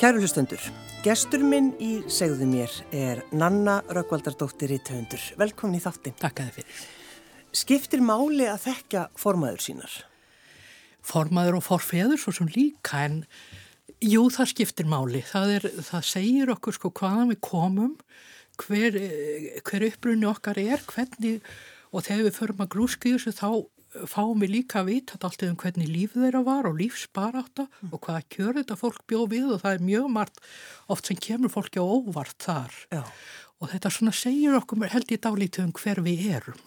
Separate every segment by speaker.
Speaker 1: Kæru hlustendur, gestur minn í segðu mér er Nanna Röggvaldardóttir í töfundur. Velkomin í þáttin.
Speaker 2: Takk að þið fyrir.
Speaker 1: Skiptir máli að þekka formaður sínar?
Speaker 2: Formaður og forfeður svo sem líka en jú það skiptir máli. Það, er, það segir okkur sko hvaðan við komum, hver, hver upprunni okkar er, hvernig og þegar við förum að grúski þessu þá fáum við líka að vita allt um hvernig líf þeirra var og lífsbaráta mm. og hvaða kjör þetta fólk bjóð við og það er mjög margt oft sem kemur fólki á óvart þar
Speaker 1: Já.
Speaker 2: og þetta svona segir okkur held ég dálítið um hver við erum.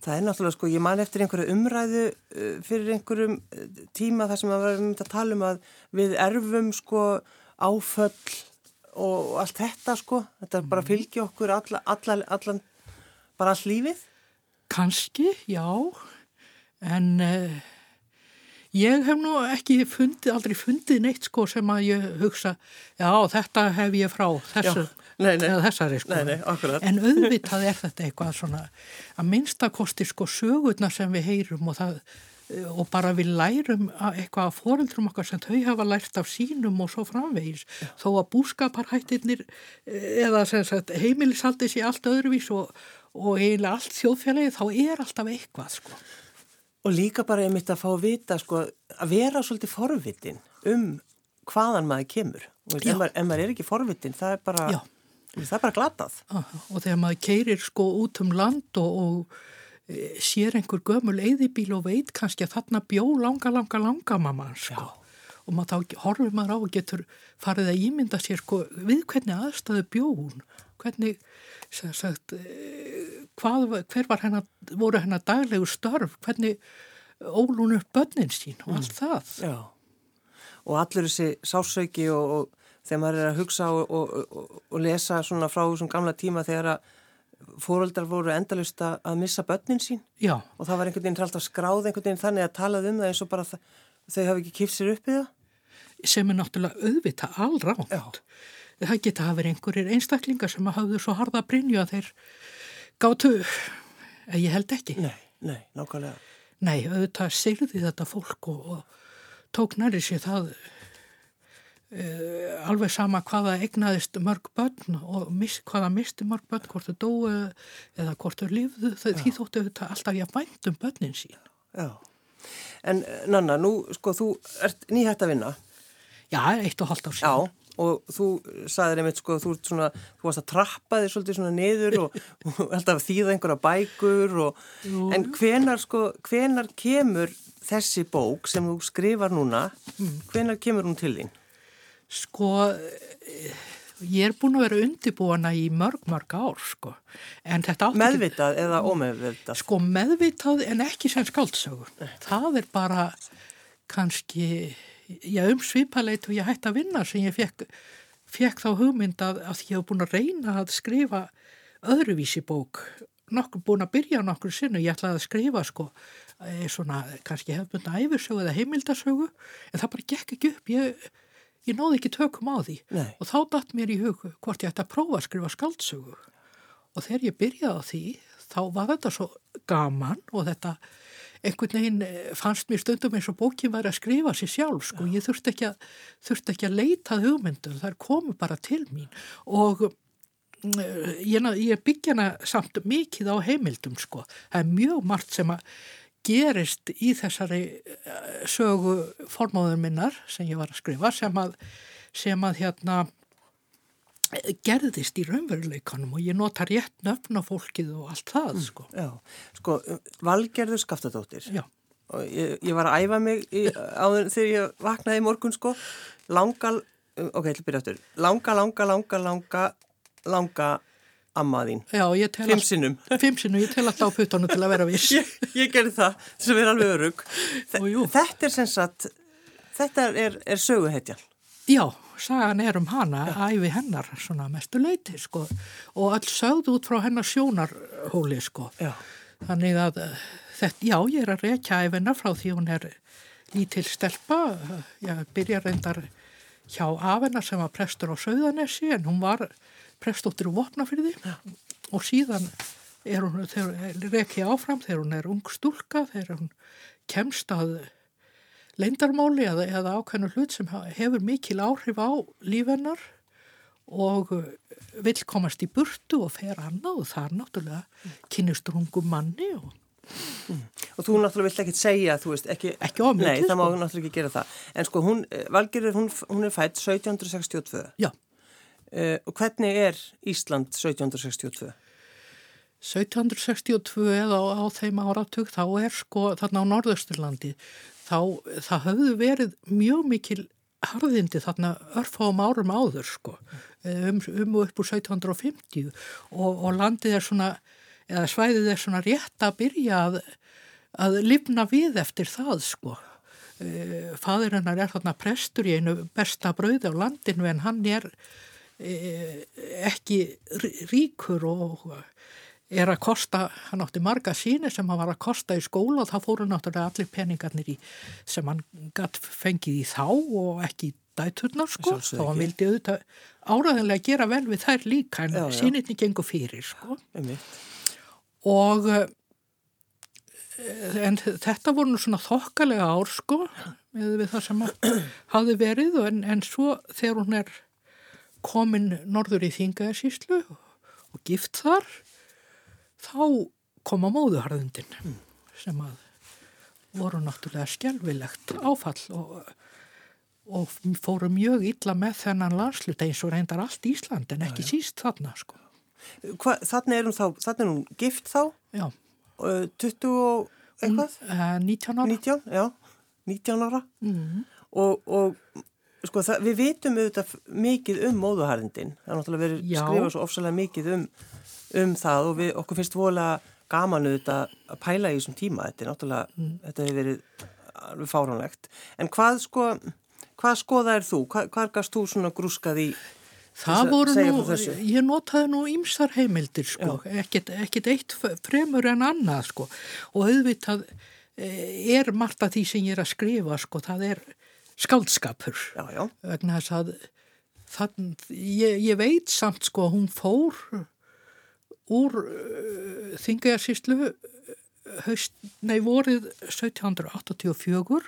Speaker 1: Það er náttúrulega sko, ég man eftir einhverju umræðu uh, fyrir einhverjum uh, tíma þar sem að vera um að tala um að við erfum sko áföll og allt þetta sko, þetta bara mm. fylgja okkur alla, alla, allan, bara all lífið
Speaker 2: Kanski, já, en uh, ég hef nú ekki fundið, aldrei fundið neitt sko sem að ég hugsa, já þetta hef ég frá þessu,
Speaker 1: nei, nei,
Speaker 2: þessari sko.
Speaker 1: Nei,
Speaker 2: en auðvitað er þetta eitthvað svona að minnstakosti sko sögurna sem við heyrum og það og bara við lærum eitthvað af foreldrum okkar sem þau hafa lært af sínum og svo framvegis Já. þó að búskaparhættirnir eh, eða heimilishaldi sé allt öðruvís og, og eiginlega allt þjóðfélagi þá er alltaf eitthvað sko.
Speaker 1: Og líka bara ég mitt að fá að vita sko að vera svolítið forvitin um hvaðan maður kemur og ef maður, ef maður er ekki forvitin það er bara, það er bara glatað.
Speaker 2: Aha, og þegar maður keirir sko út um land og, og e, sér einhver gömul eðibíl og veit kannski að þarna bjó langa, langa, langa mamma sko. og maður þá horfur maður á og getur farið að ímynda sér sko við hvernig aðstæðu bjón, hvernig sagt, eh, hvað, hver var hennar, voru hennar daglegu störf, hvernig ólun upp börnin sín og allt mm. það.
Speaker 1: Já, og allur þessi sásauki og, og þegar maður er að hugsa og, og, og lesa svona frá þessum gamla tíma þegar að fóröldar voru endalust að missa börnin sín
Speaker 2: Já.
Speaker 1: og það var einhvern veginn alltaf skráð einhvern veginn þannig að talað um það eins og bara þau hafi ekki kipt sér upp í það.
Speaker 2: Sem er náttúrulega auðvita allránt. Það geta að vera einhverjir einstaklingar sem að hafðu svo harda brinju að þeir gáttu, ég held ekki.
Speaker 1: Nei, nei, nákvæmlega.
Speaker 2: Nei, auðvitað segði þetta fólk og, og tók næri sér það uh, alveg sama hvaða egnaðist mörg börn og mis, hvaða misti mörg börn, hvort þau dói eða hvort þau lifðu, því þóttu auðvitað alltaf ég bænt um börnin sín.
Speaker 1: Já, en Nanna, nú sko þú ert nýhætt að vinna.
Speaker 2: Já, eitt og halvt ár síðan.
Speaker 1: Já og þú saðir einmitt sko þú, svona, þú varst að trappa þig svolítið svona niður og, og alltaf þýða einhverja bækur og, en hvenar sko hvenar kemur þessi bók sem þú skrifar núna mm. hvenar kemur hún til þín?
Speaker 2: Sko ég er búin að vera undibúana í mörg mörg ár sko
Speaker 1: Meðvitað ekki, eða ómeðvitað?
Speaker 2: Sko meðvitað en ekki sem skáldsögur það er bara kannski já, um svipaleit og ég hætti að vinna sem ég fekk, fekk þá hugmynd að, að ég hef búin að reyna að skrifa öðruvísi bók. Nokkur búin að byrja nokkur sinnu ég ætlaði að skrifa sko e, svona kannski hefðbundna æfirsögu eða heimildasögu en það bara gekk ekki upp. Ég, ég náði ekki tökum á því.
Speaker 1: Nei.
Speaker 2: og þá dætt mér í hug hvort ég ætti að prófa að skrifa skaldsögu og þegar ég byrjaði á því þá var þetta svo gaman og þetta einhvern veginn eh, fannst mér stundum eins og bókin var að skrifa sér sjálf sko, ég þurfti ekki að, þurfti ekki að leitað hugmyndum, þar komu bara til mín. Og mm, ég, ég byggja hana samt mikið á heimildum sko, það er mjög margt sem að gerist í þessari eh, sögu formóður minnar sem ég var að skrifa sem að, sem að hérna gerðist í raunveruleikanum og ég nota rétt nöfn á fólkið og allt það mm, sko.
Speaker 1: Já, sko, Valgerður Skaftadóttir.
Speaker 2: Já.
Speaker 1: og ég, ég var að æfa mig í, áður þegar ég vaknaði í morgun sko, langa ok, ég að byrja aftur, langa, langa, langa langa, langa ammaðín, fimm sinnum.
Speaker 2: Fimm sinnum, ég tel alltaf á puttunum til að vera viss.
Speaker 1: Ég, ég gerði það, sem er alveg örug þetta er sem sagt þetta er, er söguhetjan.
Speaker 2: Já, sagan er um hana, æfi hennar svona mestu leiti sko. Og alls sögð út frá hennar sjónarhóli sko.
Speaker 1: Já.
Speaker 2: Þannig að eh, þetta, já, ég er að rekja æfina frá því hún er lítil stelpa, ég byrja reyndar hjá afennar sem var prestur á Söðanesi en hún var prestóttir úr Vopnafyrði og síðan er hún, rekja áfram þegar hún er ung stúlka, þegar hún kemst að leindarmáli eða, eða ákveðnu hlut sem hefur mikil áhrif á lífennar og uh, vill komast í burtu og fer annað og það er náttúrulega kynnistrungum manni og
Speaker 1: Mm. Og þú náttúrulega vilt ekki segja, veist, ekki...
Speaker 2: Ekki ofmikið,
Speaker 1: Nei, það má
Speaker 2: sko.
Speaker 1: náttúrulega ekki gera það. En sko, hún, Valgerður, hún, hún er fætt 1762.
Speaker 2: já,
Speaker 1: Uh, og hvernig er Ísland 1762?
Speaker 2: 1762 eða á, á þeim áratug þá er sko þarna á Norðausturlandi þá það höfðu verið mjög mikil harðindi þarna örfáum árum áður sko um, um og upp úr 1750 og, og landið er svona eða svæðið er svona rétt að byrja að, að lifna við eftir það sko. Uh, fadir hennar er þarna prestur í einu besta brauði á landinu en hann er uh, ekki rí- ríkur og er að kosta, hann átti marga síni sem hann var að kosta í skóla og það fóru náttúrulega allir peningarnir í sem hann gatt fengið í þá og ekki í dæturnar sko, þá hann vildi auðvitað áraðinlega gera vel við þær líka en
Speaker 1: Já, já.
Speaker 2: sínirni gengur fyrir sko
Speaker 1: Einmitt.
Speaker 2: og eh, en þetta voru nú svona þokkalega ár sko með við það sem að hafði verið en, en svo þegar hún er komin norður í Þingaðarsíslu og gift þar þá koma móðuharðundin sem að voru náttúrulega skjálfilegt áfall og, og fóru mjög illa með þennan landsluta eins og reyndar allt Ísland en ekki síst þarna sko.
Speaker 1: Hva, þannig er hún þá, þannig er hún gift þá,
Speaker 2: Já,
Speaker 1: uh, 20 og eitthvað?
Speaker 2: uh, 19 ára.
Speaker 1: 19, já, 19 ára.
Speaker 2: Mm.
Speaker 1: Og, og sko, það, við vitum auðvitað mikið um móðuharðindin. Það er náttúrulega verið
Speaker 2: Já.
Speaker 1: skrifað svo ofsalega mikið um, um það og við, okkur finnst voðalega gaman auðvitað að pæla í þessum tíma. Þetta er náttúrulega,
Speaker 2: Mm.
Speaker 1: þetta hefur verið alveg fáránlegt. En hvað sko, hvað skoðaðir þú? Hvað, hvað gafst þú svona grúskað í?
Speaker 2: Það
Speaker 1: að
Speaker 2: voru nú, ég notaði nú ýmsar heimildir sko, ekkit, ekkit eitt fremur en annað sko og auðvitað eh, er margt af því sem ég er að skrifa sko, það er skáldskapur
Speaker 1: Já, já,
Speaker 2: vegna þess að þann, ég, ég veit samt sko að hún fór úr uh, þingajarsýslu haust, nei vorið 1784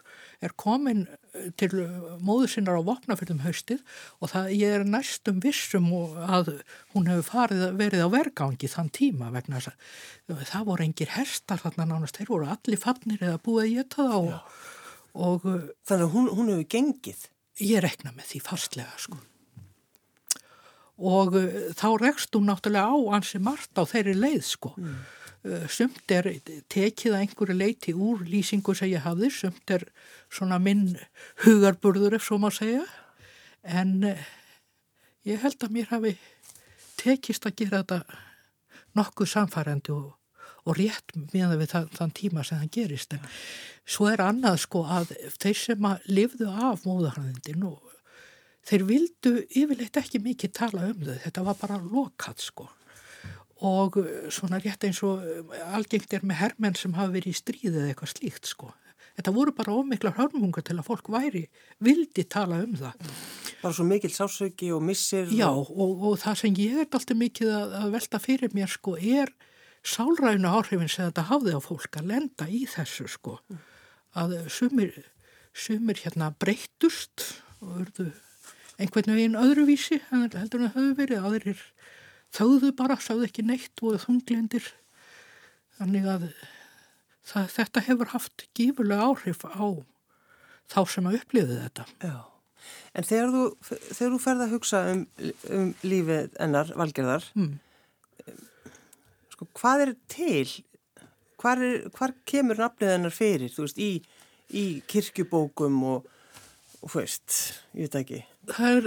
Speaker 2: er komin eh, til móður sinnar á vopnafyrðum haustið og það ég er næstum vissum að hún hefur farið, verið á vergangi þann tíma vegna þess að það voru engir herstar þarna nánast, þeir voru allir fannir eða búið að geta það og, og
Speaker 1: þannig að hún, hún hefur gengið.
Speaker 2: ég rekna með því fastlega sko. Og uh, þá rekst hún náttúrulega á ansi margt á þeirri leið sko. Uh, sumt er tekið að einhverju leiti úr lýsingu sem ég hafði, sumt er svona minn hugarburður ef svo má segja. En uh, ég held að mér hafi tekist að gera þetta nokkuð samfærandi og, og rétt meðan við það, þann tíma sem það gerist. En svo er annað sko að þeir sem að lifðu af móðarhæðindin og þeir vildu yfirleitt ekki mikið tala um þau, þetta var bara lokað sko og uh, svona rétt eins og uh, algengt er með hermenn sem hafa verið í stríðið eða eitthvað slíkt sko. Þetta voru bara ómiklar hörmungar til að fólk væri, vildi tala um það.
Speaker 1: Bara svo mikil sásauki og missir.
Speaker 2: Já
Speaker 1: og,
Speaker 2: og, og það sem ég er alltaf mikið að, að velta fyrir mér sko er sálræðinu áhrifin sem þetta hafði á fólk að lenda í þessu sko. Að sumir, sumir hérna breyttust og verðu einhvern veginn öðruvísi heldur en það höfðu verið aðrir þauðu bara, sáðu ekki neitt og þunglindir þannig að það, þetta hefur haft gífurlega áhrif á þá sem að upplifu þetta.
Speaker 1: Já. En þegar þú, þegar þú ferð að hugsa um, um lífið ennar, valgerðar,
Speaker 2: Mm.
Speaker 1: sko, hvað er til? Er, hvar kemur nafnið hennar fyrir, þú veist, í, í kirkjubókum og þú veist, ég veit ekki,
Speaker 2: Það er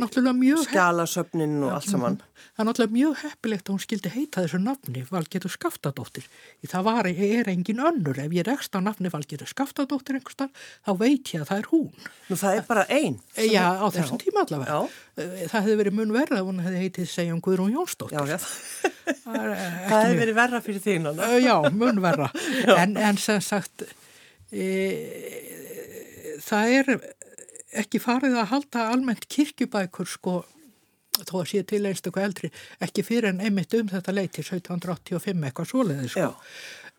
Speaker 2: náttúrulega mjög
Speaker 1: skjalasöfnin og allt saman.
Speaker 2: Það er náttúrulega mjög heppilegt að hún skildi heita þessu nafni Valgetur Skaftadóttir. Það var, er engin önnur. Ef ég rekst á nafni Valgetur Skaftadóttir einhverstar, þá veit ég að það er hún.
Speaker 1: Nú það er bara einn.
Speaker 2: Já, á þessum tíma allavega.
Speaker 1: Já,
Speaker 2: Eh, Það hefði verið mun verða ef hún hefði heitið segjum Guðrún Jónsdóttir.
Speaker 1: já, já.
Speaker 2: Það eh,
Speaker 1: Það
Speaker 2: mjög-
Speaker 1: verið verra fyrir þín.
Speaker 2: Eh, Já, mun verra. en, en sem sagt, e, það er ekki farið að halda almennt kirkjubækur sko, þó að sé til einstaklega eldri, ekki fyrir en einmitt um þetta leiti 1785 eitthvað svoleiði sko.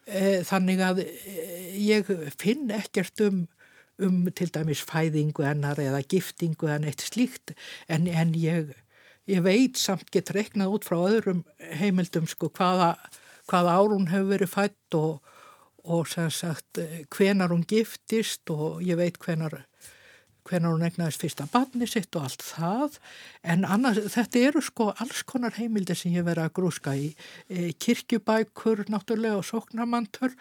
Speaker 2: E, þannig að e, ég finn ekkert um um til dæmis fæðingu hennar eða giftingu en eitt slíkt en, en ég, ég veit samt get reiknað út frá öðrum heimildum sko hvaða, hvaða ár hún hefur verið fætt og, og sem sagt hvenar hún giftist og ég veit hvenar hvenar hún egnaðist fyrsta barni sitt og allt það en annars, þetta eru sko alls konar heimildi sem ég verið að grúska í e, kirkjubækur náttúrulega og sóknarmantur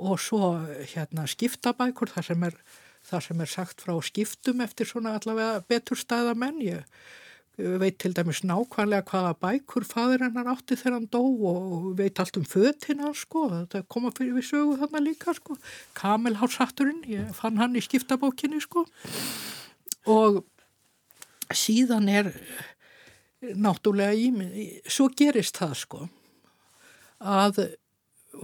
Speaker 2: og svo hérna skiptabækur þar sem er þar sem er sagt frá skiptum eftir svona allavega betur stæðamenn. Ég veit til dæmis nákvæmlega hvaða bækur fadur hennar átti þegar hann dó og veit allt um fötina sko. Þetta koma fyrir við sögu þarna líka sko. Kamelhásatturinn, ég fann hann í skiptabókinni sko. Og síðan er náttúrulega í, svo gerist það sko að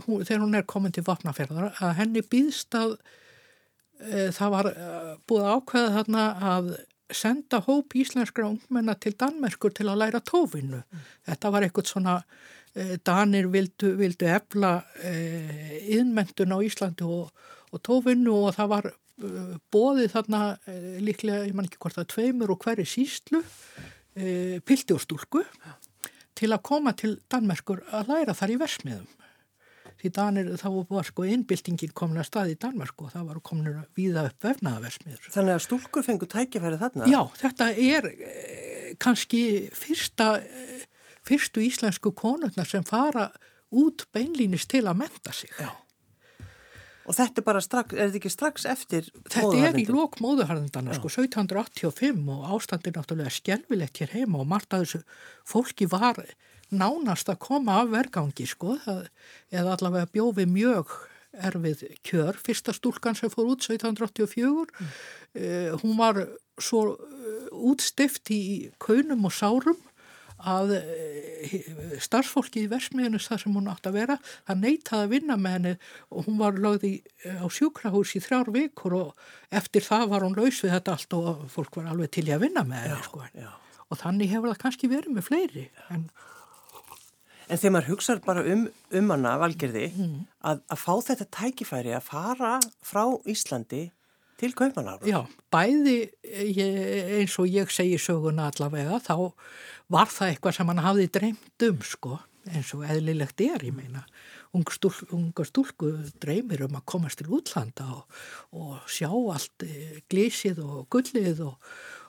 Speaker 2: hún, þegar hún er komin til vapnaferðar að henni býðst að Eh, það var eh, búið ákveða þarna að senda hóp íslenskra ungmenna til Danmerkur til að læra tófinu. Mm. Þetta var eitthvað svona, eh, Danir vildu, vildu efla eh, innmentun á Íslandi og, og tófinu og það var eh, bóðið þarna líklega, ég man ekki hvort það, tveimur og hverju sístlu, pildi og stúlku til að koma til Danmerkur að læra þar í versmiðum því Danir, þá var sko innbyltingin komin að stað í Danmark og það var komin að víða upp vefnaðaversmiður.
Speaker 1: Þannig að stúlkur fengur tækifæri þarna?
Speaker 2: Já, þetta er eh, kannski fyrsta, fyrstu íslensku konurnar sem fara út beinlýnist til að menta sig.
Speaker 1: Já. Og þetta er bara strax, er þetta ekki strax eftir
Speaker 2: Þetta er í lók móðuharðindana, sko, 1785 og ástandið náttúrulega skjálfilegt hér heima og margt að þessu fólki var nánast að koma af vergangi sko það, eða allavega bjófi mjög erfið kjör. Fyrsta stúlkan sem fór út 1784 mm. uh, hún var svo uh, útstift í kaunum og sárum að uh, starfsfólki í versmiðinu þar sem hún átt að vera það neytaði að vinna með henni og hún var lögð í, á sjúkrahús í þrjár vikur og eftir það var hún laus við þetta allt og fólk var alveg til að vinna með henni sko. og þannig hefur það kannski verið með fleiri en
Speaker 1: En þegar maður hugsaður bara um, um hana valgerði mm. að, að fá þetta tækifæri að fara frá Íslandi til Kaupanar.
Speaker 2: Já, bæði ég, eins og ég segi söguna allavega þá var það eitthvað sem hann hafði dreymt um sko eins og eðlilegt er ég meina. Unga stúlku, stúlku dreymir um að komast til útlanda og, og sjá allt eh, glísið og gullið og,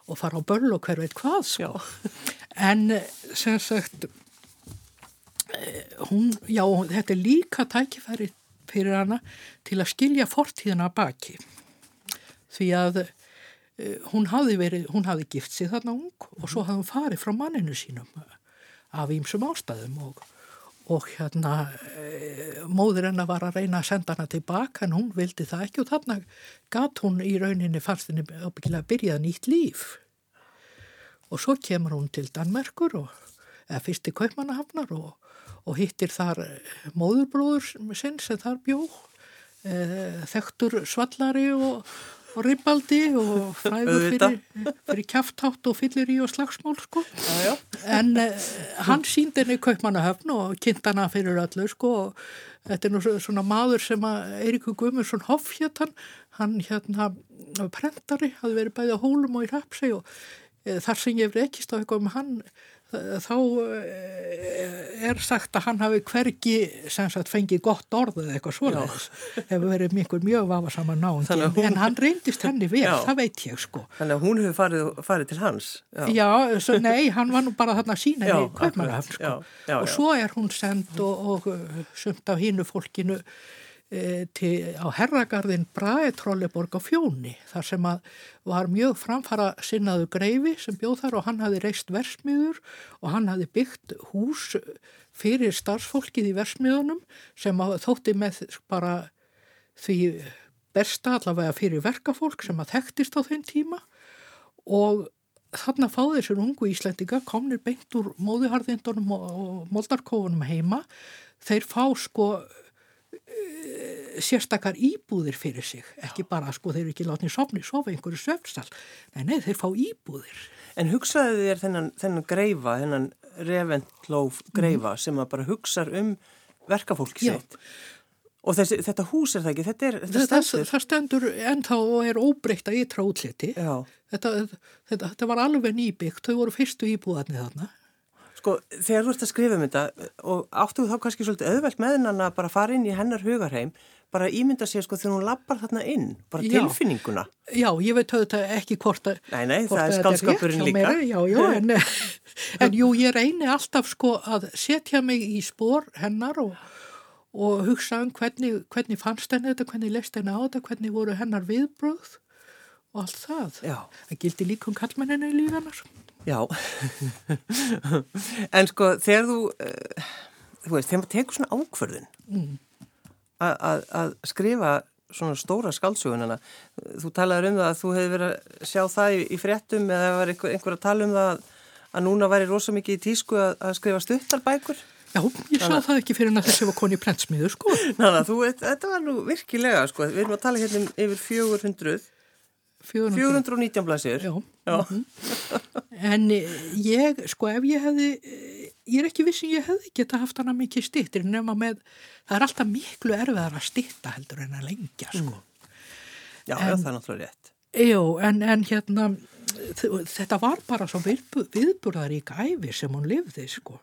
Speaker 2: og fara á börl og hver veit hvað sko. En sem sagt hún, já, þetta er líka tækifæri fyrir hana til að skilja fortíðina baki. Því að uh, hún hafi verið, hún hafi gift sig þarna ung og svo hafi hún farið frá manninu sínum af ímsum ástæðum og, og hérna uh, móður hennar var að reyna að senda hana tilbaka en hún vildi það ekki og þarna gatt hún í rauninni farstinni ábyggilega að byrja nýtt líf. Og svo kemur hún til Danmerkur og eða fyrst til Kaupmannahafnar og og hittir þar eh, móðurbróður sinn sem þar bjó e, þektur svallari og, og ribaldi og fræður fyrir, fyrir kæftátt og fyllir í og slagsmál sko. Já, já. en e, hann síndi henni kaupmannahöfn og kynnt hana fyrir öllu sko og þetta er nú svona maður sem að Eiríku Guðmundsson Hoffhjött hann, hann hérna prentari, hafði verið bæðið á hólum og í rapsi og e, þar sem ég hef rekist á eitthvað um hann þá eh, er sagt að hann hafi hvergi sagt, fengið gott orð eða eitthvað svoleiðis. Hefur verið mjög mjög vafa saman náðum hún... en hann reyndist henni vel, já. það veit ég sko.
Speaker 1: Þannig að hún hefur farið, farið til hans
Speaker 2: Já, já svo, nei, hann var nú bara þarna sína í Kaupmannahöfn sko. og svo er hún sendt og, og sumt af hínu fólkinu til, á herragarðin Brae Trolleborg á Fjóni þar sem að var mjög framfara sinnaðu greifi sem bjóð þar og hann hafi reist versmiður og hann hafi byggt hús fyrir starfsfólkið í versmiðunum sem þótti með bara því besta allavega fyrir verkafólk sem að þekktist á þenn tíma. Og þarna fáði þessur ungu íslendinga komnir beint úr móðuharðindunum og moldarkofunum heima. Þeir fá sko sérstakar íbúðir fyrir sig ekki bara sko þeir eru ekki látni sofni sofa einhverju söfnsal, nei nei þeir fá íbúðir.
Speaker 1: En hugsaðu þér þennan, þennan greifa, þennan reventlóf greifa mm. sem að bara hugsa um verkafólki sitt Og þessi, þetta hús er það ekki, þetta er, þetta
Speaker 2: það,
Speaker 1: stendur.
Speaker 2: það stendur ennþá og er óbreytt að ytra útliti. Þetta, þetta, þetta var alveg nýbyggt, þau voru fyrstu íbúðarnir þarna.
Speaker 1: Sko, þegar þú ert að skrifa um þetta og áttu þú þá kannski svolítið auðvelt með hennan að bara fara inn í hennar hugarheim, bara ímynda sér sko þegar hún lappar þarna inn, bara
Speaker 2: Já.
Speaker 1: tilfinninguna.
Speaker 2: Já, ég veit auðvitað ekki hvort að...
Speaker 1: Nei, nei, það er skálskapurinn líka.
Speaker 2: Já, já, en, en jú, ég reyni alltaf sko að setja mig í spór hennar og, og hugsa um hvernig, hvernig fannst henni þetta, hvernig leist henni á þetta, hvernig voru hennar viðbröð og allt það.
Speaker 1: Já.
Speaker 2: Það gildi líka um líf hennar.
Speaker 1: Já, en sko þegar þú, uh, þú veist, þegar maður tekur svona ákvörðun
Speaker 2: Mm.
Speaker 1: að- skrifa svona stóra skáldsögunana, þú talaður um það að þú hefði verið að sjá það í, í fréttum eða var einhver, einhver að tala um það að, að núna væri rosa mikið í tísku að, að skrifa stuttalbækur.
Speaker 2: Já, ég sá það ekki fyrir að þessi var koni í prentsmiður, sko.
Speaker 1: Að þú, þetta var nú virkilega, sko, við erum að tala hérna um yfir 400,
Speaker 2: 400.
Speaker 1: 419 blæsir.
Speaker 2: Já,
Speaker 1: Já.
Speaker 2: en eh, ég, sko, ef ég hefði, eh, ég er ekki vissin ég hefði geta haft hana mikið stýttir nema með, það er alltaf miklu erfiðar að stýtta heldur en að lengja, sko.
Speaker 1: Já, já, það er náttúrulega rétt.
Speaker 2: Jú, en, en hérna, þetta var bara svo viðbu- viðburðarík æfi sem hún lifði, sko.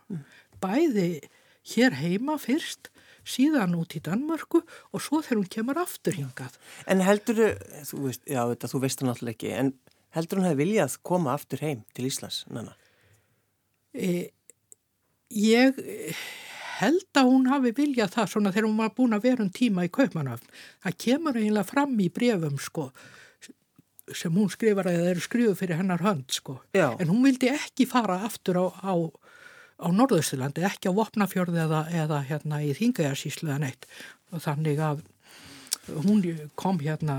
Speaker 2: Bæði hér heima fyrst, síðan út í Danmörku og svo þegar hún kemur aftur hingað.
Speaker 1: En heldur þú, veist, já, þetta, þú veist það náttúrulega ekki, en heldur hún hefði viljað koma aftur heim til Íslands, nanna?
Speaker 2: E, ég held að hún hafi viljað það svona þegar hún var búin að vera um tíma í Kaupmannöfn. Það kemur eiginlega fram í brefum sko sem hún skrifar að það eru skrifuð fyrir hennar hönd sko.
Speaker 1: Já.
Speaker 2: En hún vildi ekki fara aftur á, á, á Norðausturlandi, ekki á Vopnafjörði eða, eða hérna í Þingæjarsíslu eða neitt. Og þannig að hún kom hérna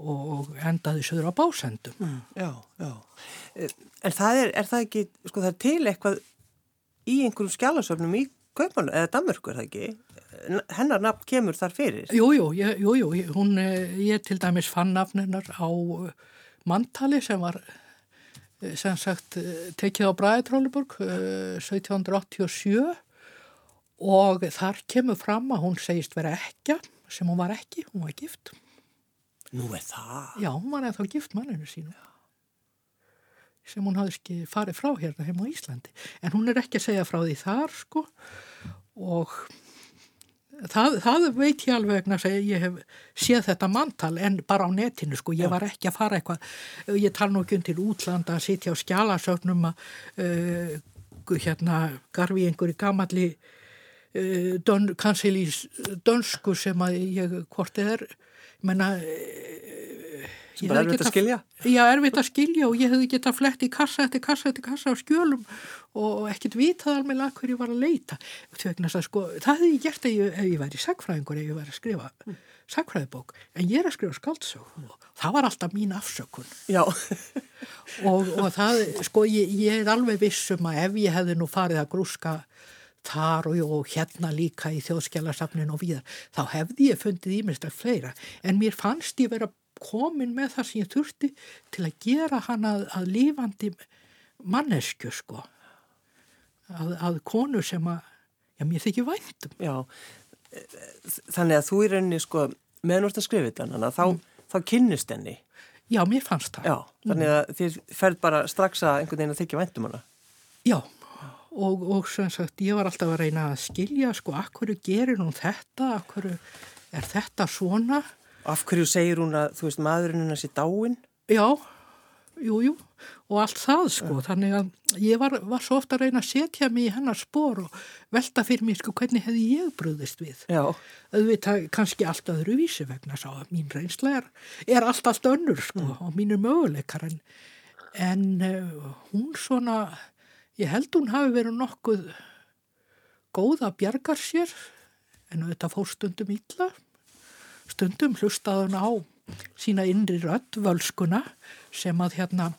Speaker 2: og, endaði söður á básendum.
Speaker 1: Já, já. Eh, En það er, er það ekki, sko það er til eitthvað í einhverjum skjálasöfnum í Kaupan, eða Danmörku er það ekki? Hennar nafn kemur þar fyrir.
Speaker 2: Jú, jú, ég, jú, jú, hún, eh, ég til dæmis fann nafninar á manntali sem var sem sagt eh, tekið á Bræði Tróliborg 1787 og þar kemur fram að hún segist vera ekja sem hún var ekki, hún var gift.
Speaker 1: Nú er það.
Speaker 2: Já, hún var eða gift manninu sínu sem hún hafði ekki farið frá hérna heim á Íslandi. En hún er ekki að segja frá því þar, sko, og það, það veit ég alveg vegna að ég hef séð þetta manntal en bara á netinu, sko, ég var ekki að fara eitthvað, ég tala nú ekki um til útlanda að sitja á skjálasögnum að uh, hérna garfi einhverju gamalli uh, dön, kansili dönsku sem að ég, hvort þið er, menna,
Speaker 1: Sem bara erfitt að skilja.
Speaker 2: Já, erfitt að skilja og ég hefði getað flett í kassa eftir kassa eftir kassa á skjölum og ekkert vitað alveg að hverju ég var að leita. Að, sko, það hefði ég gert ef ég, ef ég væri sagfræðingur, ef ég væri að skrifa sagfræðibók, en ég er að skrifa skáldsög og það var alltaf mín afsökun.
Speaker 1: Já,
Speaker 2: og, og það, sko, ég, ég er alveg vissum að ef ég hefði nú farið að grúska þar og, og hérna líka í þjóðskjálasafnin og víðar, þá hefði ég fundið ímestar fleira, en mér fannst ég vera komin með það sem ég þurfti til að gera hann að, að lifandi mannesku, sko að, að konu sem að já, mér þykir væntum
Speaker 1: já. Þannig að þú í rauninni, sko, ert að skrifa þetta, nanna, þá, þá kynnist henni.
Speaker 2: já, mér fannst það
Speaker 1: Já, þannig að þið ferð bara strax að einhvern veginn að þykja væntum hana.
Speaker 2: Já, og, og sem sagt, ég var alltaf að reyna að skilja, sko, akkur gerir hún þetta, akkur er þetta svona?
Speaker 1: Af hverju segir hún að, þú veist, maðurinn hennar sé dáin?
Speaker 2: Já, jú, jú, og allt það, sko, þannig að ég var, var svo ofta að reyna að setja mig í hennar spór og velta fyrir mér, sko, hvernig hefði ég brúðist við?
Speaker 1: Já,
Speaker 2: auðvitað kannski allt öðru vísi vegna sá að mín reynsla er, er allt allt önnur sko og mínur möguleikar en, en uh, hún svona, ég held hún hafi verið nokkuð góð að bjargar sér en auðvitað fór stundum illa, stundum hlustaði hún á sína innri rödd, völskuna sem að hérna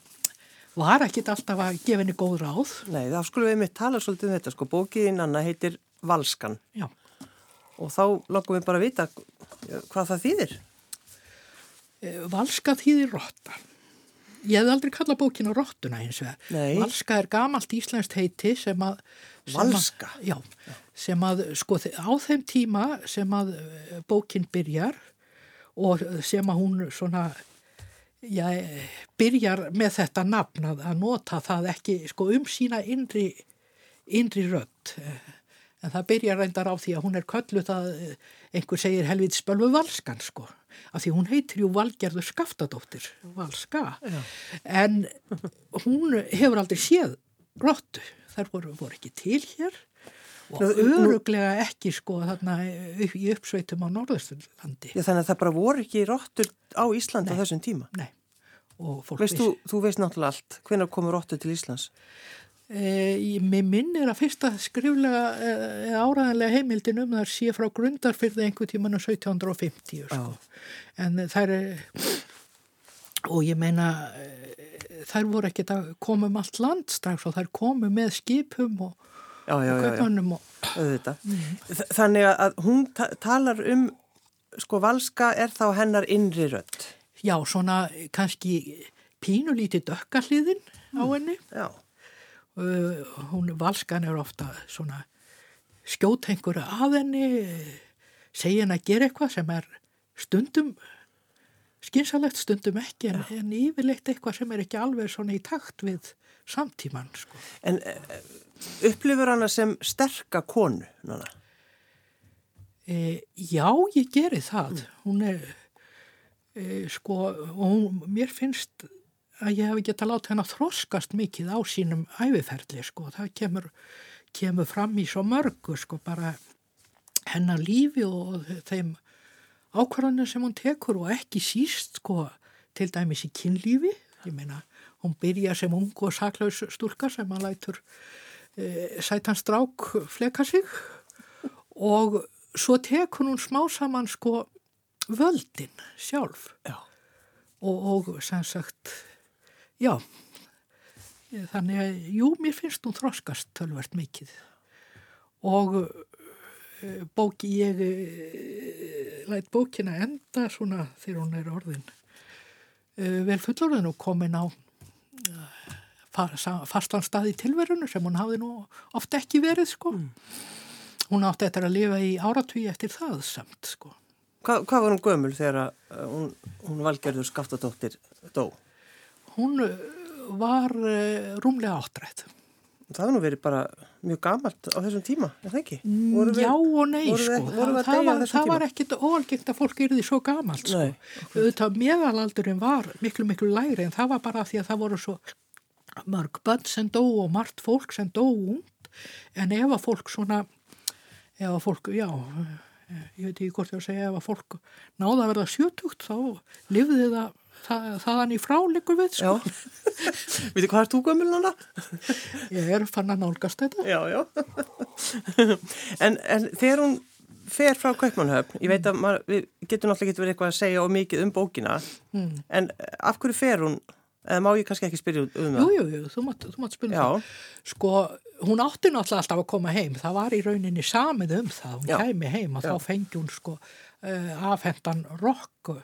Speaker 2: var ekkit alltaf að gefa henni góð ráð.
Speaker 1: nei, þá skulum við mitt tala svolítið um þetta, sko, bókiðinn Anna heitir Valskan
Speaker 2: Já.
Speaker 1: og þá langum við bara að vita hvað það þýðir.
Speaker 2: Eh, Valska þýðir rotta ég hef aldrei kallað bókina Rottuna eins og það. Valska er gamalt íslenskt heiti sem að... sem að-
Speaker 1: Valska?
Speaker 2: Já, sem að sko á þeim tíma sem að eh, bókin byrjar og sem að hún svona já, eh, byrjar með þetta nafn að, nota það ekki sko um sína innri, innri rödd. En það byrjar reyndar á því að hún er kölluð að eh, einhver segir helvið spölvu valskan sko. Af því hún heitir jú Valgerður Skaftadóttir, Valska. En hún hefur aldrei séð rottu. Þær voru, voru ekki til hér og
Speaker 1: Nú- nú-
Speaker 2: öruglega ekki sko þarna upp, í uppsveitum á Norðausturlandi.
Speaker 1: Já, þannig að það bara voru ekki rottur á Íslandi á þessum tíma.
Speaker 2: Nei.
Speaker 1: Veist þú, þú veist náttúrulega allt. Hvenær komur rottur til Íslands?
Speaker 2: E, mér minnir að fyrsta skriflega e, áraðanlega heimildin um þar sé frá grundarfyrði einhver tíman um 1750 sko. en þær er og ég meina þær voru ekkert að koma um allt land strax og þær komu með skipum og,
Speaker 1: Já, já,
Speaker 2: og kaupmönnum og
Speaker 1: Þannig að hún ta talar um, sko, valska er þá hennar innri rödd.
Speaker 2: já, svona kannski pínulítið dökkahliðin á henni.
Speaker 1: Já,
Speaker 2: uh, hún valskan er ofta svona skjót einhverju að henni segja henni að gera eitthvað sem er stundum skynsalegt stundum ekki en, en yfirleitt eitthvað sem er ekki alveg svona í takt við samtíman sko.
Speaker 1: en upplifur hana sem sterka konu,
Speaker 2: e, já, ég geri það. Hún er e, sko, hún, mér finnst að ég hef ekki að láta henn að þroskast mikið á sínum æfiferli sko, það kemur, kemur fram í svo mörgu sko, bara hennar lífi og þeim ákvarðanir sem hún tekur og ekki síst sko, til dæmis í kynlífi. Ég meina, hún byrja sem ung og saklaus stúlka sem hann lætur sætan strák fleka sig. Og svo tekur hún smá saman sko völdin sjálf.
Speaker 1: Já.
Speaker 2: og, og sem sagt já þannig að jú, mér finnst hún þroskast tölvert mikið. Og uh, bóki ég uh, læt bókina enda svona þegar hún er orðin vel fullorðin og komin á fastan stað í tilverunu sem hún hafði nú oft ekki verið sko. Hún átti eftir að lifa í áratví eftir það samt sko.
Speaker 1: Hva, hvað var hún gömul þegar uh, hún, hún valgerður skaftadóttir dó?
Speaker 2: hún uh, var uh, rúmlega áttræð
Speaker 1: Það hefur nú verið bara mjög gamalt á þessum tíma, er það ekki? Vorum við-
Speaker 2: Já og nei
Speaker 1: vorum við
Speaker 2: sko,
Speaker 1: að
Speaker 2: það, var, það var ekkit óalgengt að fólk yrði svo gamalt sko.
Speaker 1: Nei,
Speaker 2: Auðvitað meðalaldurinn var miklu miklu lægri en það var bara því að það voru svo mörg bönn sem dó og margt fólk sem dó út en ef að fólk svona ef að fólk, já ég veit ekki hvort ég að segja ef að fólk náða að verða sjötugt þá lifði það, það þaðan í fráleikur við sko.
Speaker 1: veitu hvað er þú gömul núna?
Speaker 2: ég er fann að nálgast þetta
Speaker 1: Já, já. en, en þegar hún fer frá Kaupmannhöfn, ég veit að maður, við getum náttúrulega getur verið eitthvað að segja og mikið um bókina,
Speaker 2: mm.
Speaker 1: en af hverju fer hún, eða má ég kannski ekki spyrja um
Speaker 2: Jú,
Speaker 1: það?
Speaker 2: jú, jú, þú mátt, mátt spila
Speaker 1: Já.
Speaker 2: það. Sko, hún átti náttúrulega alltaf að koma heim. Það var í rauninni samið um það. Hún
Speaker 1: Já.
Speaker 2: kæmi heim og
Speaker 1: Já.
Speaker 2: þá fengi hún sko uh, afhendan rokku.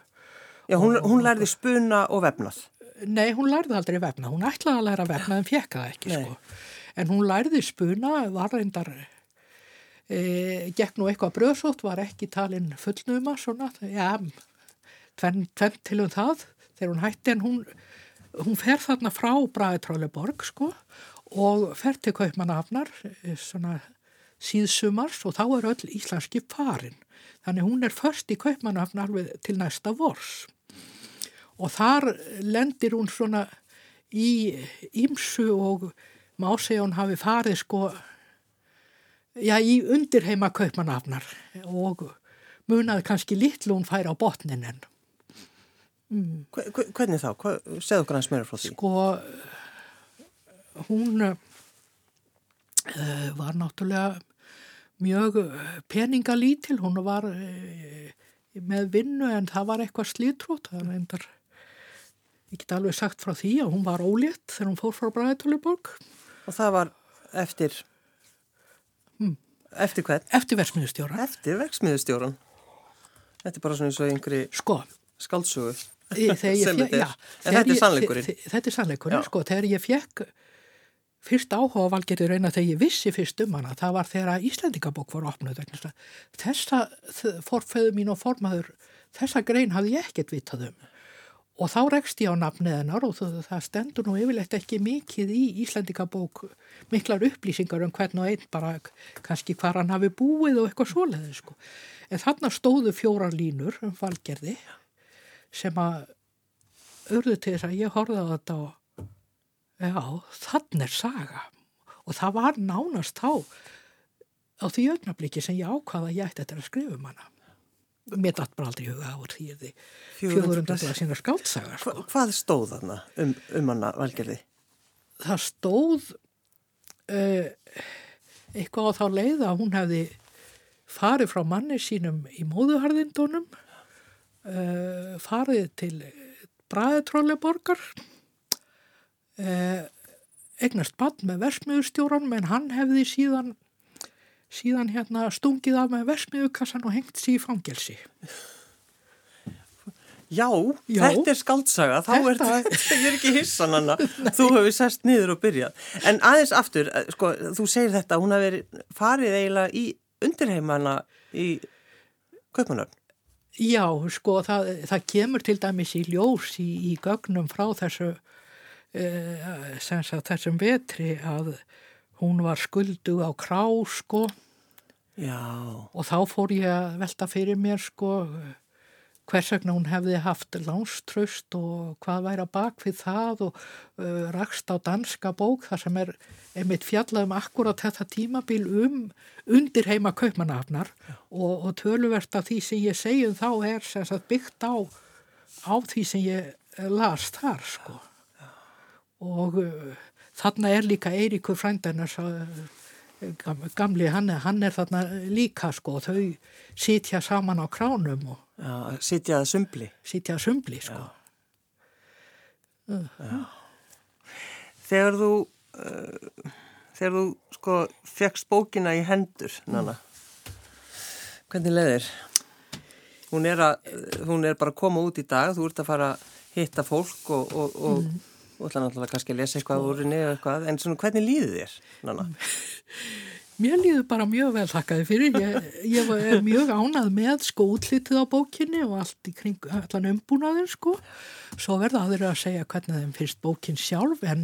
Speaker 1: Já, hún, hún lærði spuna og vefnað.
Speaker 2: Nei, hún lærði aldrei vefna. Hún ætlaði að læra vefna en fekk það ekki,
Speaker 1: Nei.
Speaker 2: sko. En hún lærði spuna, var reyndar, e, gekk nú eitthvað bröðsótt, var ekki talin fullnuma, svona, já, tvenn, tvenn til um það, þegar hún hætti, en hún, hún fer þarna frá Braði Tróleborg, sko, og fer til Kaupmannahafnar, eh, svona síðsumars, og þá er öll íslenski farin. Þannig hún er först í Kaupmannahafnar alveg til næsta vors og þar lendir hún svona í ímsu og má segja hún hafi farið sko já, í undirheima kaupmanafnar og munaði kannski litlu hún færi á botnin en
Speaker 1: Hve- Hvernig þá? Hva, segðu okkur hans meira frá því.
Speaker 2: sko hún uh, var náttúrulega mjög eh, peningalítil, hún var uh, með vinnu en það var eitthvað slítrót, það er endar ég get alveg sagt frá því að hún var ólétt þegar hún fór frá Bræðitóliborg
Speaker 1: Og það var eftir,
Speaker 2: Hmm.
Speaker 1: eftir hvern?
Speaker 2: eftir versmiðustjóra.
Speaker 1: Eftir verksmiðustjóran. Þetta er bara svona eins og einhverju
Speaker 2: Sko,
Speaker 1: skáldsögu. Sem þetta er. En þetta er sannleikurinn.
Speaker 2: þe- þe- Þetta er sannleikurinn, sko. Þegar ég fekk fyrst áhuga á Valgerði reyna þegar ég vissi fyrst um hana, það var þegar Íslendingabók var opnuð. vegna þess að Þessa forfeðu mín og formaður, þessa grein hafði ég ekkert vitað um. Og þá rekst ég á nafnið hennar og það, stendur nú yfirleitt ekki mikið í Íslendingabók, miklar upplýsingar um hvern og einn bara kannski hvar hann hafi búið og eitthvað svoleiði sko. En þarna stóðu fjórar línur um valgerði sem að urðu til þess að ég horfði á þetta og já, þann er saga og það var nánast þá á því augnabliki sem ég ákvaða að ég ætti þetta að skrifa um hana. Mér datt bara aldrei huga á því er því 400 blaða sína skáldsaga sko.
Speaker 1: Hva, hvað stóð þarna um, um hana valgerði?
Speaker 2: það stóð uh, eitthvað á þá leið að hún hefði farið frá manni sínum í móðuharðindunum uh, farið til Bræðitrólleborgar uh, eignast bann með versmiðustjóran menn hann hefði síðan síðan hérna stungið af með versmiðukassan og hengt sér í fangelsi
Speaker 1: Já,
Speaker 2: Já.
Speaker 1: þetta er skaldsaga, þá er
Speaker 2: Þetta-
Speaker 1: ég er ekki hissan hana, þú hefur sest niður og byrjað. En aðeins aftur, eh, sko, þú segir þetta, hún hafi farið eiginlega í undirheimana í Kaupmannöfn.
Speaker 2: Já, sko, það, það kemur til dæmis í ljós í, í gögnum frá þessu, uh, sagt, þessum vetri að hún var skuldu á krá, sko,
Speaker 1: Já,
Speaker 2: og þá fór ég að velta fyrir mér, sko, hvers vegna hún hefði haft lánströst og hvað væri að bak við það og uh, rakst á danska bók þar sem er einmitt fjallað um akkurat þetta tímabil um undir heima kaupmanafnar og, og töluvert af því sem ég segjum þá er sagt byggt á á því sem ég las þar sko. Og uh, þarna er líka Eiríkur frændarnas uh, gamli, hann hann er þarna líka sko og þau sitja saman á kránum og
Speaker 1: já, sitjaði sumbli.
Speaker 2: sitja að sumbli sko.
Speaker 1: Þegar þú, uh, þegar þú, sko, fegst bókina í hendur, Nanna, hvernig leiðir? Hún er, að, hún er bara að koma út í dag, þú ert að fara að hitta fólk og, og, og, og ætla náttúrulega kannski að lesa eitthvað úr henni eða eitthvað, en svona hvernig líður þér, Nanna?
Speaker 2: Mér líður bara mjög vel þakkaði fyrir. Ég, ég er mjög ánað með sko útlitið á bókinni og allt í kring, allan umbúnaður sko. Svo verða aðrir að segja hvernig þeim finnst bókin sjálf en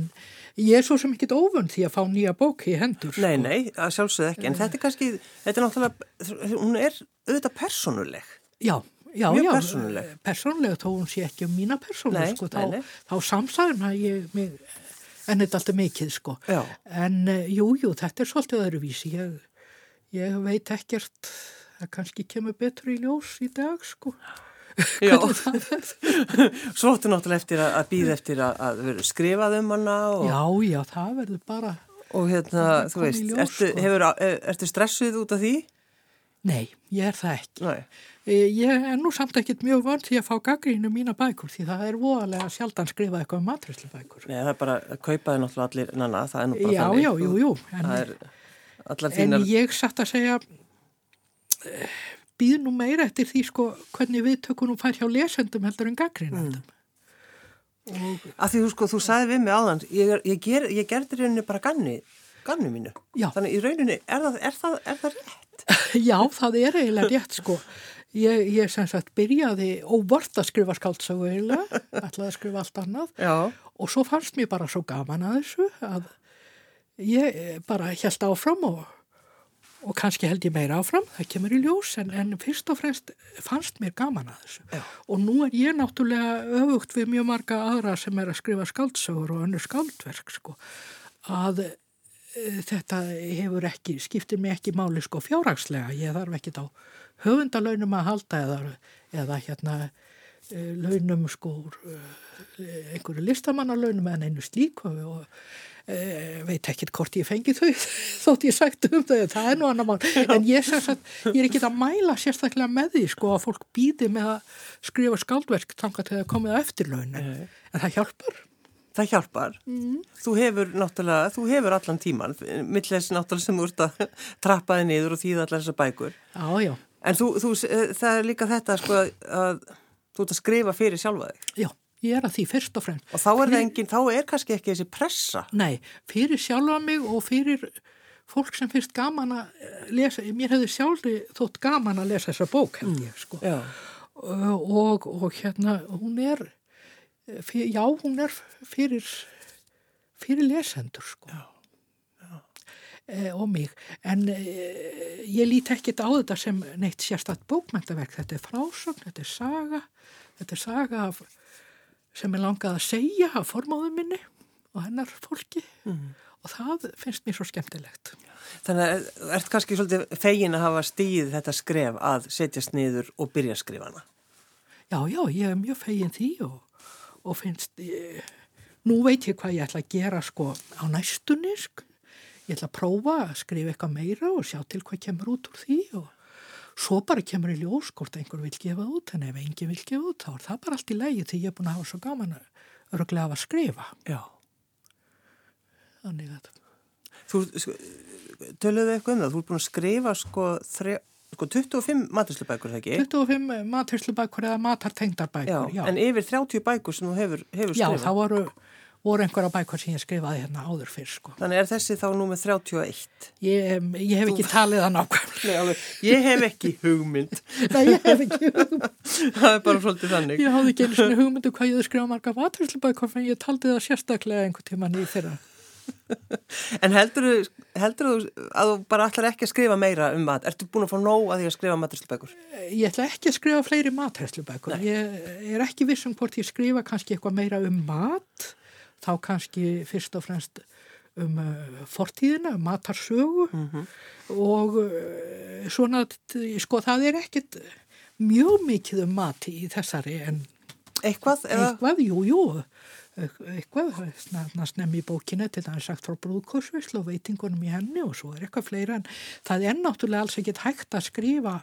Speaker 2: ég er svo sem ekkit óvönd því að fá nýja bók í hendur.
Speaker 1: Nei,
Speaker 2: sko.
Speaker 1: nei, að sjálfsögðu ekki, en þetta er kannski, þetta er náttúrulega, hún er auðvitað persónuleg.
Speaker 2: Já, já,
Speaker 1: Mjög
Speaker 2: já.
Speaker 1: persónuleg.
Speaker 2: Persónuleg þó hún sé ekki um mína persónu
Speaker 1: Nei,
Speaker 2: sko.
Speaker 1: nei,
Speaker 2: Þá,
Speaker 1: nei.
Speaker 2: þá samsæðum að ég mig, en þetta alltaf mikið sko.
Speaker 1: Já.
Speaker 2: En uh, jú, jú, þetta er svolítið öðruvísi. Ég, ég veit ekkert að kannski kemur betur í ljós í dag sko.
Speaker 1: Já, svo áttu náttúrulega eftir að, að býða eftir að, að vera skrifað um hana og,
Speaker 2: Já, já, það verður bara,
Speaker 1: og hérna,
Speaker 2: Það
Speaker 1: þú veist,
Speaker 2: ljós,
Speaker 1: ertu,
Speaker 2: sko.
Speaker 1: hefur, er, ertu stressuð út af því?
Speaker 2: Nei, ég er það ekki.
Speaker 1: Nei.
Speaker 2: Eh, Ég er nú samt ekkert mjög vönd því að fá gaggrínu mína bækur því það er voðalega sjaldan skrifað eitthvað um matræslu bækur.
Speaker 1: Nei, það er bara að kaupa þið náttúrulega allir, nanna, það er nú bara
Speaker 2: Já,
Speaker 1: þannig.
Speaker 2: já, jú, jú, en,
Speaker 1: Það er allar
Speaker 2: en
Speaker 1: þínar,
Speaker 2: ég satt að segja, býð nú meira eftir því sko hvernig við tökum nú fær hjá lesendum heldur en gaggrínandum. Og
Speaker 1: að því þú sko, þú sagði við mig áðan, ég, ég, ger, ég gerði rauninni bara ganni, ganni mínu.
Speaker 2: Já.
Speaker 1: Þannig í rauninni, er það, er það, er það rétt?
Speaker 2: Já, það er eiginlega rétt sko. Ég, ég sem sagt byrjaði óvart að skrifa skáldsögu eiginlega, ætlaði að skrifa allt annað
Speaker 1: Já.
Speaker 2: og svo fannst mér bara svo gaman að þessu að ég eh, bara held áfram og, og kannski held ég meira áfram, það kemur í ljós en, en fyrst og fremst fannst mér gaman að þessu.
Speaker 1: Já.
Speaker 2: Og nú er ég náttúrulega öfugt við mjög marga aðra sem er að skrifa skáldsögur og önnur skáldverk sko að þetta hefur ekki, skiptir mig ekki máli sko fjárhagslega, ég þarf ekkit á höfundalaunum að halda eða, eða hérna eh, launum sko eh, einhverju listamannalaunum en einu slíku. Og e, veit ekkit hvort ég fengi þau þótt ég sagt um þau, það er nú annar mál. En ég, sagt, ég er ekkit að mæla sérstaklega með því sko að fólk býði með að skrifa skáldverk þangað til er komið á eftirlaun. En það hjálpar
Speaker 1: Það hjálpar.
Speaker 2: Mm.
Speaker 1: Þú hefur náttúrulega, þú hefur allan tíman, millis náttúrulega sem ert að trappa þig niður og þýða allar þessar bækur.
Speaker 2: Já, já,
Speaker 1: En þú, þú, eh, það er líka þetta sko að Þú ert að skrifa fyrir sjálfa þig.
Speaker 2: Já, ég er að því fyrst og fremst.
Speaker 1: Og þá er það engin, þá er kannski ekki þessi pressa.
Speaker 2: Nei, fyrir sjálfa mig og fyrir fólk sem finnst gaman að eh, lesa, mér hefði sjálfi þótt gaman að lesa þessa bók held ég sko.
Speaker 1: Já.
Speaker 2: Og, og hérna hún er, já hún er fyrir, fyrir lesendur sko.
Speaker 1: Já.
Speaker 2: Eh, og mig, en eh, ég líti ekkit á þetta sem neitt sérstatt bókmæntaverk, þetta er frásögn, þetta er saga, þetta er saga af, sem er langað að segja af formáðum minni og hennar fólki og það finnst mér svo skemmtilegt.
Speaker 1: Þannig að þú ert kannski svolítið fegin að hafa stíð þetta skref að setjast niður og byrja að skrifa hana.
Speaker 2: Já, já, ég er mjög fegin því og, og finnst, ég, nú veit ég hvað ég ætla að gera sko á næstunni, sko. ég ætla að prófa að skrifa eitthvað meira og sjá til hvað kemur út úr því og svo bara kemur í ljós hvort einhver vil gefa út, en ef engin vil gefa út þá er það bara allt í lægi því ég er búin að hafa svo gaman að örglega að skrifa.
Speaker 1: Já.
Speaker 2: Þannig að,
Speaker 1: Þú, sko, töluðu eitthvað um það, þú ert búin að skrifa sko, þre, sko 25 maturslubækur, það ekki?
Speaker 2: 25 maturslubækur eða matartengdarbækur, já.
Speaker 1: En yfir 30 bækur sem þú hefur, hefur
Speaker 2: Já,
Speaker 1: skrifað.
Speaker 2: það voru, voru einhverja bækur sem ég skrifaði hérna áður fyrr, sko.
Speaker 1: Þannig er þessi þá nú með 31.
Speaker 2: Ég, ég hef ekki talið það nákvæmlega.
Speaker 1: Ég hef ekki hugmynd.
Speaker 2: Nei, ég hef ekki hugmynd.
Speaker 1: það er bara svolítið þannig.
Speaker 2: Ég hafði ekki einu svona hugmyndu hvað ég hefði skrifað marga maturslubækur, en ég taldi það sérstaklega einhvern tíman í þeirra.
Speaker 1: En heldur þú, að þú bara ætlar ekki að skrifa meira um mat? Ertu búin að fá nóg að því að skrifa maturslubækur?
Speaker 2: Ég ætla ekki að skrifa fleiri maturslubækur. Ég er ekki viss um hvort ég skrifa kannski eitthvað meira um mat, þá kannski fyrst og fremst um uh, fortíðina, um matarsögu og uh, svona, sko það er ekkit mjög mikið um mat í þessari en
Speaker 1: Eitthvað? Eða?
Speaker 2: eitthvað, jú, jú, eitthvað, snarna snemmi í bókinu til það er sagt frá brúðkursvislu og veitingunum í henni og svo er eitthvað fleira en það er náttúrulega alls ekkit hægt að skrifa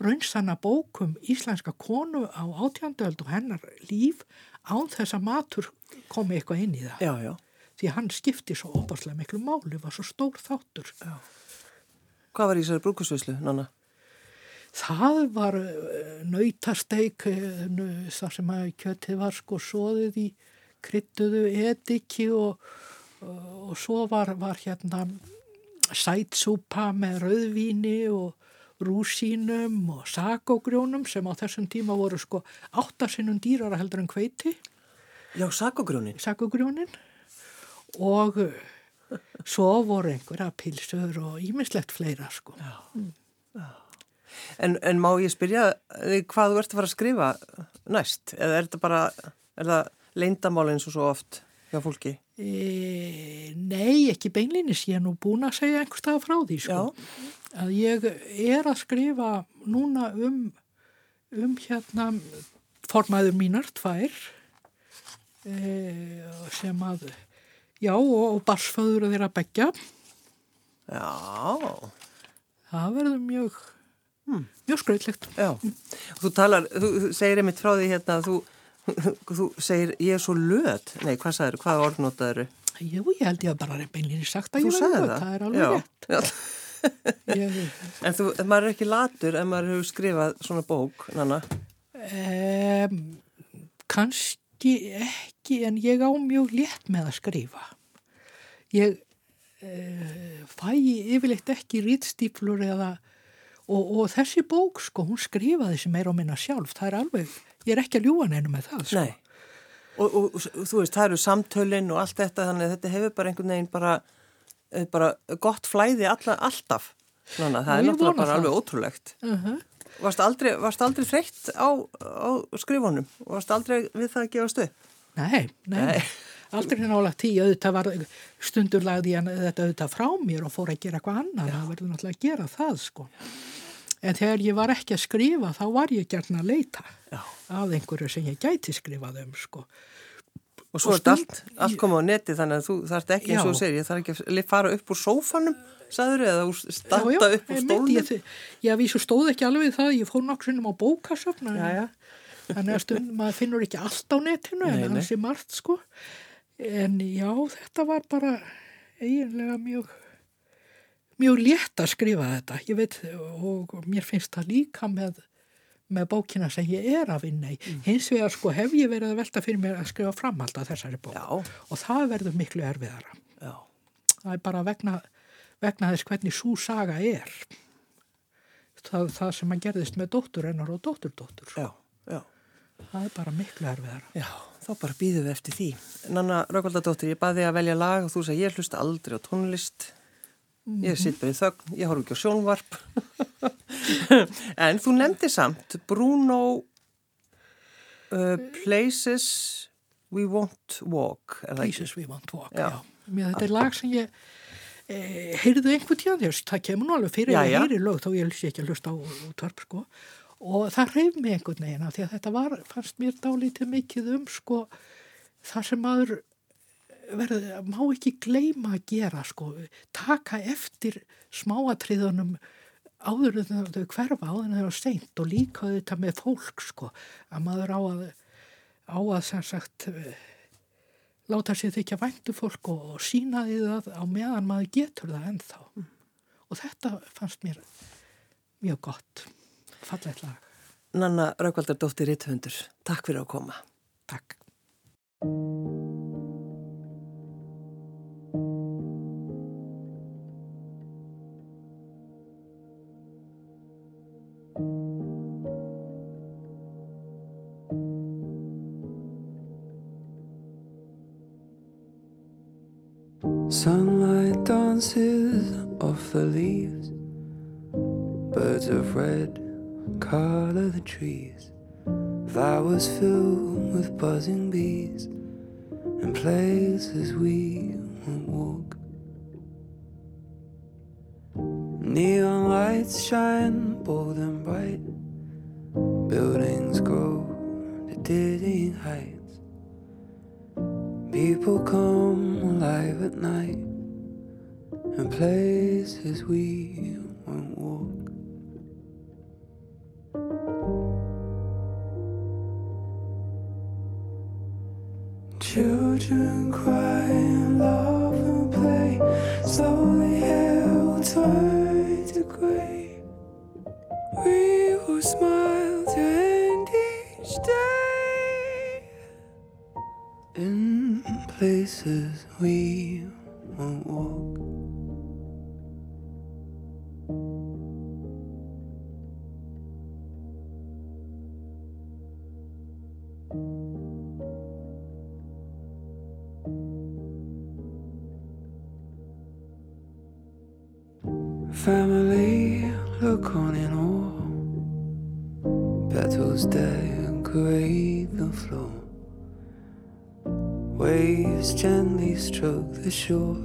Speaker 2: raunsanna bókum íslenska konu á átjandöld og hennar líf án þess að matur komi eitthvað inn í það.
Speaker 1: Já, já.
Speaker 2: Því hann skipti svo opaslega miklu máli, var svo stór þáttur.
Speaker 1: Hvað var í þessari brúkusvislu, Nanna?
Speaker 2: Það var nautasteik, þar sem að kjötið var sko soðið í kryttuðu ediki og, og svo var, var hérna sætsúpa með rauðvíni og rúsínum og sagógrjónum sem á þessum tíma voru sko áttasinnum dýrara heldur en hveiti,
Speaker 1: Já, sakogrjónin.
Speaker 2: sagógrjónin og uh, svo voru einhverja pilsur og ímislegt fleira sko.
Speaker 1: En, en má ég spyrja þig hvað þú ert að fara að skrifa næst? Eða er þetta bara, er það leindamál eins og svo oft hjá fólki?
Speaker 2: E, nei, ekki beinlinis, ég er nú búin að segja einhver stað frá því sko. Að ég er að skrifa núna um, um hérna formæður mínar tvær e, sem að, já og, og barsföður þeirra begja.
Speaker 1: Já,
Speaker 2: Það verður mjög, mjög skrautlegt.
Speaker 1: já. Þú talar, þú segir einmitt frá því hérna að þú, þú segir ég er svo löð. Nei, hvað sagður, hvað orðnotaður?
Speaker 2: Jú, ég held ég að bara beinlinis sagt að
Speaker 1: Þú
Speaker 2: ég
Speaker 1: sagði
Speaker 2: verður
Speaker 1: það?
Speaker 2: er alveg
Speaker 1: Já.
Speaker 2: rétt.
Speaker 1: Já. En þú, maður er ekki latur ef maður hefur skrifað svona bók, Nanna.
Speaker 2: Um, kannski ekki en ég á mjög létt með að skrifa. Ég uh, fæ yfirleitt ekki rýtstíflur eða og, og þessi bók sko, hún skrifaði sem er á minna sjálf. Það er alveg, ég er ekki að ljúa neinu með það sko.
Speaker 1: Og, og, og þú veist, það eru samtölinn og allt þetta, þannig að þetta hefur bara einhvern veginn bara, eh, bara gott flæði alla, alltaf. Nanna, það er náttúrulega bara
Speaker 2: það.
Speaker 1: alveg ótrúlegt.
Speaker 2: Uh
Speaker 1: Varst aldrei, varst aldrei þreytt á, á skrifunum? Varst aldrei við það að gefast upp?
Speaker 2: Nei, nei,
Speaker 1: Nei.
Speaker 2: aldrei nála tíu, auðvitað var stundur lagði ég þetta auðvitað frá mér og fór að gera eitthvað annað, það verður náttúrulega að gera það sko. En þegar ég var ekki að skrifa þá var ég gert að leita
Speaker 1: Já.
Speaker 2: að einhverju sem ég gæti skrifað um sko.
Speaker 1: Og svo er
Speaker 2: stund-
Speaker 1: allt, allt komið á neti þannig að þú þarft ekki eins og þú segir, ég þarf ekki að fara upp úr sófanum, sagður eða úr,
Speaker 2: Já, já,
Speaker 1: upp úr
Speaker 2: einmitt,
Speaker 1: stólnum.
Speaker 2: Ég, ég vísu stóð ekki alveg það, ég fór nokkur sinnum á
Speaker 1: já.
Speaker 2: Þannig að stund, maður finnur ekki allt á netinu
Speaker 1: Nei,
Speaker 2: en
Speaker 1: nei.
Speaker 2: hansi margt sko. En já, þetta var bara eiginlega mjög, mjög létt að skrifa þetta. Ég veit og mér finnst það líka með, með bókina sem ég er að vinna í. Mm. Hins vegar sko hef ég verið að velta fyrir mér að skrifa framhald að þessari bók
Speaker 1: Já.
Speaker 2: og það verður miklu erfiðara.
Speaker 1: Já.
Speaker 2: Það er bara vegna, vegna þess hvernig svo saga er. Það, það sem að gerðist með dóttur hennar og dótturdóttur.
Speaker 1: Já.
Speaker 2: Það er bara miklu erfiðara.
Speaker 1: Já, þá bara býðum við eftir því. Nanna Raukvaldadóttir, ég baði að velja lag og þú sagði ég hlusta aldrei á tónlist. Ég sitt bara í þögn, ég horf ekki á sjónvarp. en þú nefndi samt Bruno uh, Places We Won't Walk.
Speaker 2: Places we want walk,
Speaker 1: Já.
Speaker 2: já. Mér, þetta er lag sem ég e, heyrðu einhvern tíðan þess, það kemur nú alveg fyrir
Speaker 1: Já,
Speaker 2: að heyri lög þá ég sé ekki að hlusta á útvarp sko og það reyf mig einhvern veginn af því að þetta var, fannst mér dálítið mikið um sko það sem maður verð, má ekki gleyma að gera sko, taka eftir smáatriðunum áður en þau hverfa áður en þau eru steint og líka þetta með fólk sko. Að maður á að á að sem sagt eh, láta sér þykja væntu fólk og, og sína því það á meðan maður getur það ennþá. Og þetta fannst mér mjög gott fallegt lag,
Speaker 1: Nanna Raukvaldadóttir Ritthundur, takk fyrir að koma.
Speaker 2: takk
Speaker 3: Birds of red color the trees. Flowers filled with buzzing bees. And places we won't walk. Neon lights shine bold and bright. Buildings grow to dizzying heights. People come alive at night and places we won't walk. Children cry and laugh and play. Slowly will turn to grey. We will smile to end each day in places we won't walk. Family look on in awe. Petals decorate the floor. Waves gently stroke the shore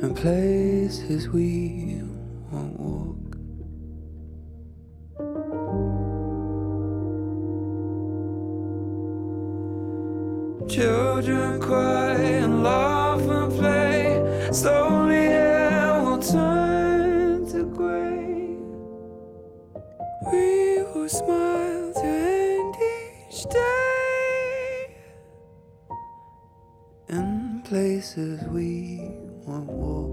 Speaker 3: and places we won't walk. Children cry and laugh and play. Slowly places we won't walk.